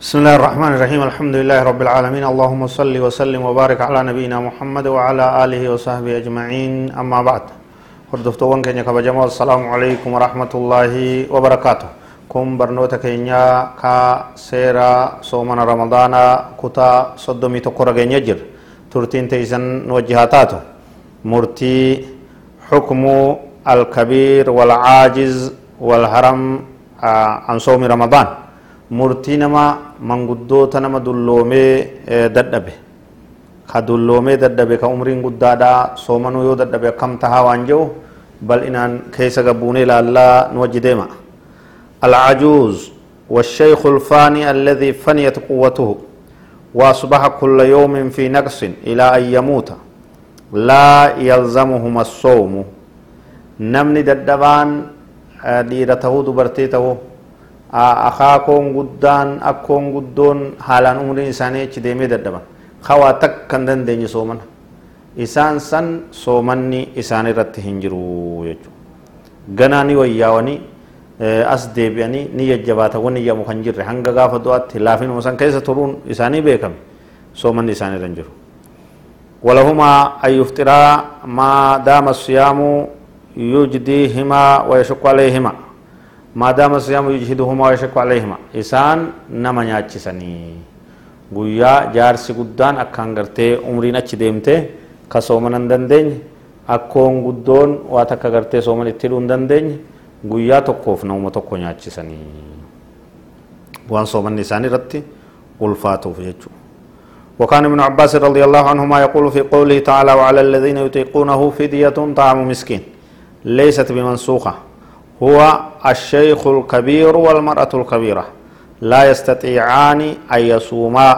بسم الله الرحمن الرحيم. الحمد لله رب العالمين. اللهم صل وسلم وبارك على نبينا محمد وعلى آله وصحبه أجمعين. أما بعد وردفت وان كان يكب السلام عليكم ورحمة الله وبركاته. كم برنوتا كينيا كا سيرا صومنا رمضان كتا صدومي تقرأ يجر ترتين تيزن نوجهاتاتو مرتي حكم الكبير والعاجز والهرم آه، عن صوم رمضان. Murtii nama manguddoota nama dulloomee dadhabe ka dulloomee dadhabe ka umriin guddaadha soomanuu yoo dadhabe akkam tahaa waan jedhu bal'inaan keessa gabbuunee ilaallaa nu wajji deema العجوز والشيخ الفاني الذي فنيت قوته وأصبح كل يوم في نقص إلى أن يموت لا يلزمهما الصوم نمني ددبان ديرته دبرتيته akaakoon guddaan akkoon guddoon haalaan umriin isaanii achi deemee dadhaban hawaa takka kan dandeenye soomana isaan san soomanni isaan irratti hin jiru jechuudha ganaa ni wayyaawanii as deebi'anii ni jajjabaatan ni yammu kan jirre hanga gaafa du'aatti laafinuma san keessa turuun isaanii beekame soomanni isaanii irra hin jiru ولهما أن يفطرا ما دام الصيام يجديهما ويشق عليهما دام الصيام يجهدهما ويشق عليهما إسان نما نياچسني guyyaa jaarsi guddaan akkaan gartee umriin achi deemte ka sooman hin dandeenye akkoon guddoon waa takka gartee sooman itti hidhuu hin dandeenye guyyaa tokkoof namuma tokko nyaachisanii waan soomanni isaanii irratti ulfaatuuf jechuudha. وكان ابن عباس رضي الله عنهما يقول في قوله تعالى وعلى الذين يطيقونه فدية طعام مسكين ليست بمنسوخة هو الشيخ الكبير والمرأة الكبيرة. لا يستطيعان أن يصوما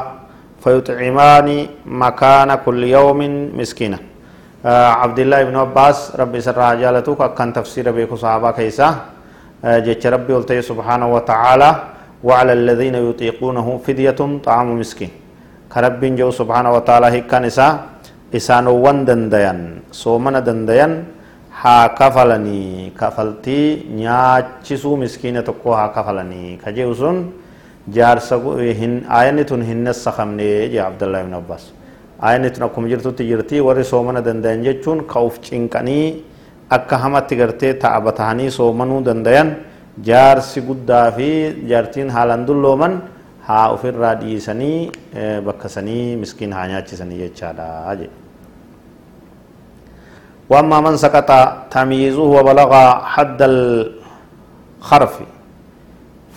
فيطعمان مكان كل يوم مسكينا. آه عبد الله بن عباس ربي سر جالتك كان تفسير بيكو صحابة كيسا. آه جيش ربي قلت سبحانه وتعالى وعلى الذين يطيقونه فدية طعام مسكين. كرب جو سبحانه وتعالى هكان إسا إسانوان دنديان سومن دنديان haa kafalanii kafaltii nyaachisuu miskiina tokko haa kafalanii ka jedhu sun jaarsa aayanni tun hin nassakamne jee abdallah ibn abbas aayanni tun akkuma jirtutti jirti warri soomana dandayan jechuun ka uf cinqanii akka hamatti gartee ta'aba tahanii soomanuu dandayan jaarsi guddaa fi jaartiin haalan dullooman haa ofirraa dhiisanii bakka sanii miskiin haa nyaachisanii jechaadha jedhe وأما من سقط تمييزه وبلغ حد الخرف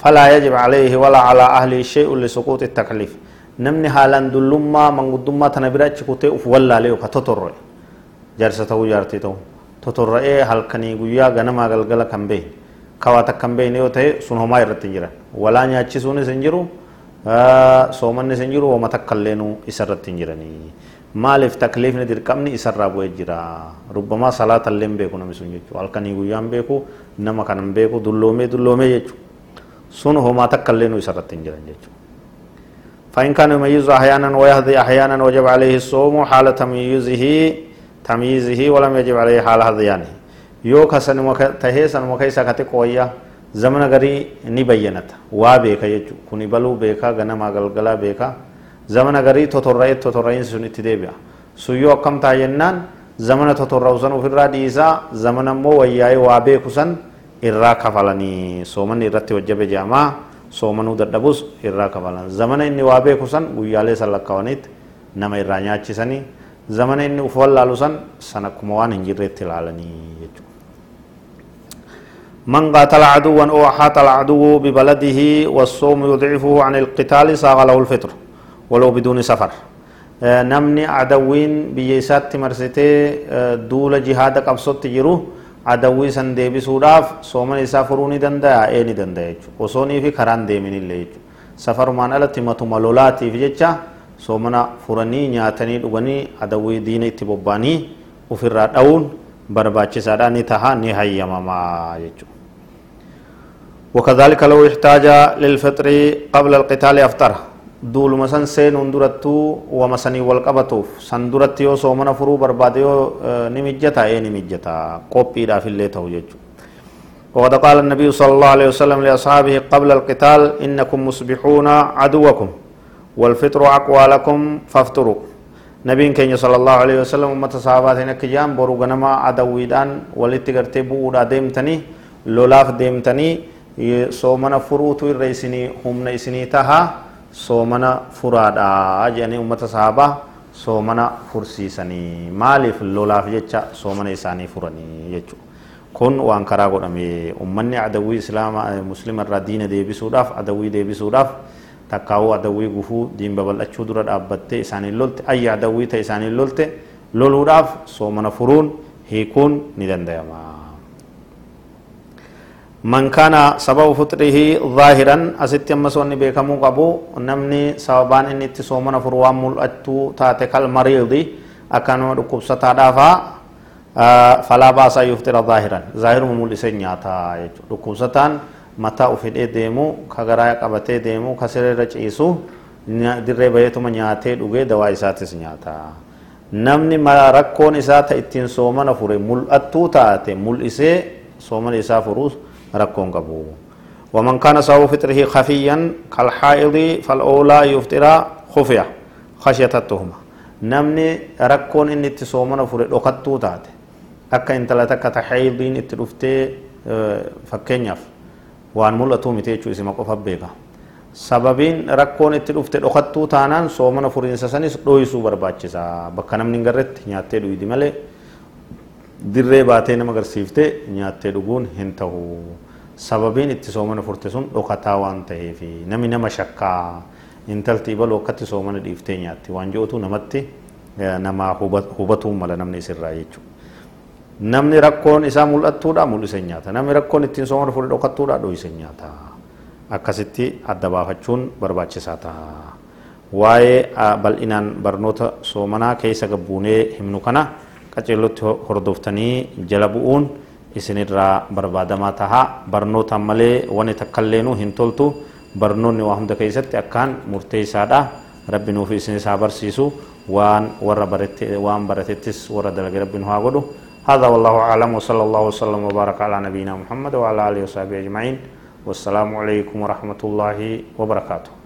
فلا يجب عليه ولا على أهله شيء لسقوط التكليف. نمني حالا دلما من قدما تنبرا چكوتي اف ولا ليو كتوتر جرسته جارتي تو توتر اي هل كني غيا غنما غلغل كم بي كواتا كم بي نيو تي سنهما يرتين جرا. ولا نياچي سوني سنجرو. سومن سنجرو وما تكلنو اسرتين جراني maaliif takliifni dirqamni isarraa bu'ee jira rubbamaa salaata illee beeku namni sun jechuudha halkanii guyyaa hin beeku nama kan hin beeku dulloomee dulloomee jechuudha sun homaa takka illee nu isarratti hin jiran jechuudha. فإن كان يميز أحيانا ويهدي أحيانا وجب عليه الصوم حال تمييزه تمييزه ولم يجب عليه حال هذيانه يو كسن تهي سن مكيسا كتي قويا زمن غري ني بينت وا بيكا يجو كوني بلو بيكا غنما غلغلا بيكا zamana garii totorra'ee totorra'iinsi sun itti deebi'a suyyoo akkam ta'a jennaan zamana totorra'u san ofirraa dhiisaa zamana immoo wayyaa'ee waa beeku san irraa kafalanii soomanni irratti hojjabe jedhamaa soomanuu dadhabus irraa kafalan zamana inni waa beeku san guyyaalee san lakkaawanitti nama irraa nyaachisanii zamana inni uf wallaalu san san akkuma waan hin jirreetti ilaalanii jechuudha. من قاتل عدوا أو أحاط العدو ببلده والصوم يضعفه عن القتال ساغ له الفطر ولو بدون سفر. آه، نمني عدوين بيسات مرسيته آه، دول جهاد قبصت جيرو عدوي سن دي بسوداف سومن يسافروني دندا اي ني دندا وصوني في خران دي من اللي سفر مان التي ما تملولاتي في جيتشا سومنا فرني نياتني دوغني عدوي دين تبباني وفي الرادون برباچ سادا نتها نهاية ماما جيتشو وكذلك لو احتاج للفطر قبل القتال افطره duuluma san seenuun durattuu wama sanii wal qabatuuf san duratti yoo soomana furuu barbaade yoo ni mijjata ee ni mijjata qophiidhaaf illee ta'u jechuudha وقد قال النبي صلى الله عليه وسلم لأصحابه قبل القتال إنكم مصبحون عدوكم والفطر أقوى لكم فافطروا نبي كين صلى الله عليه وسلم أمة صحابات هناك جام برو غنما عدويدان ولتغرتي بودا ديمتني لولاف ديمتني furuutu irra isinii humna isinii taha soomana furaadha jedhanii ummata sahabaa soomana fursiisanii maaliif lolaaf jecha soomana isaanii furanii jechuudha. kun waan karaa godhame ummanni adawwii islaama muslima irraa diina deebisuudhaaf adawwii deebisuudhaaf takkaawuu adawwii gufuu diin babal'achuu dura dhaabbattee isaaniin lolte ayya adawwii ta'e isaaniin lolte loluudhaaf soomana furuun hiikuun ni danda'ama. man kana sababa fuxrihi zaahiran asitti ammas wanni beekamuu qabu namni sababaan inni itti soomana furu waan mul'attuu taate kal mariidi akka nama dhukkubsataadhaafaa falaa baasaa yuftira zaahiran zaahiruma mul'ise nyaata jechuudha dhukkubsataan mataa ufidhee deemu ka garaa qabatee deemu ka sireerra ciisu dirree baheetuma nyaatee dhugee dawaa isaatis nyaata namni rakkoon isaa ta ittiin soomana fure mul'attuu taate mul'isee soomana isaa furuus ركون قبو ومن كان سبب فطره خفيا كالحائض فالأولى يفطر خفية خشية التهمة نمني ركون إن اتسومنا فرد وقتو تاتي أكا انت لا تكا تحيضين اتلفتي فكينياف وان ملتو متيچو اسم قفا بيكا sababiin rakkoon itti dhufte dhokattuu taanaan soomana furiinsa sanis dhoysuu barbaachisa bakka namni hin garretti nyaattee dhuydi malee dirree baatee nama agarsiiftee nyaattee dhuguun hin ta'u sababiin itti soomana furte sun dhokataa waan ta'eef namni nama shakkaa intalti baluu akkatti soomana dhiiftee nyaatti waan ji'otu namatti nama hubatuu mala namni isirraa jechuudha. Namni rakkoon isaa mul'attuudha mul'ise nyaata. Namni rakkoon ittiin soomana fure dhokattuudha dhoyise nyaata. Akkasitti adda baafachuun barbaachisaa ta'a. Waa'ee bal'inaan barnoota soomanaa keessa gabbuunee himnu kana qaceellotti hordoftanii jala bu'uun isinirraa barbaadamaa tahaa barnootaan malee wani takkailleenuu hin toltu barnoonni waa hunda keessatti akkaan murteessaadha rabbi nuuf isin isaa barsiisu waan warra waan baratettis warra dalage rabbi nu haa godhu هذا والله أعلم وصلى الله وسلم وبارك على نبينا محمد وعلى آله وصحبه أجمعين والسلام عليكم ورحمة الله وبركاته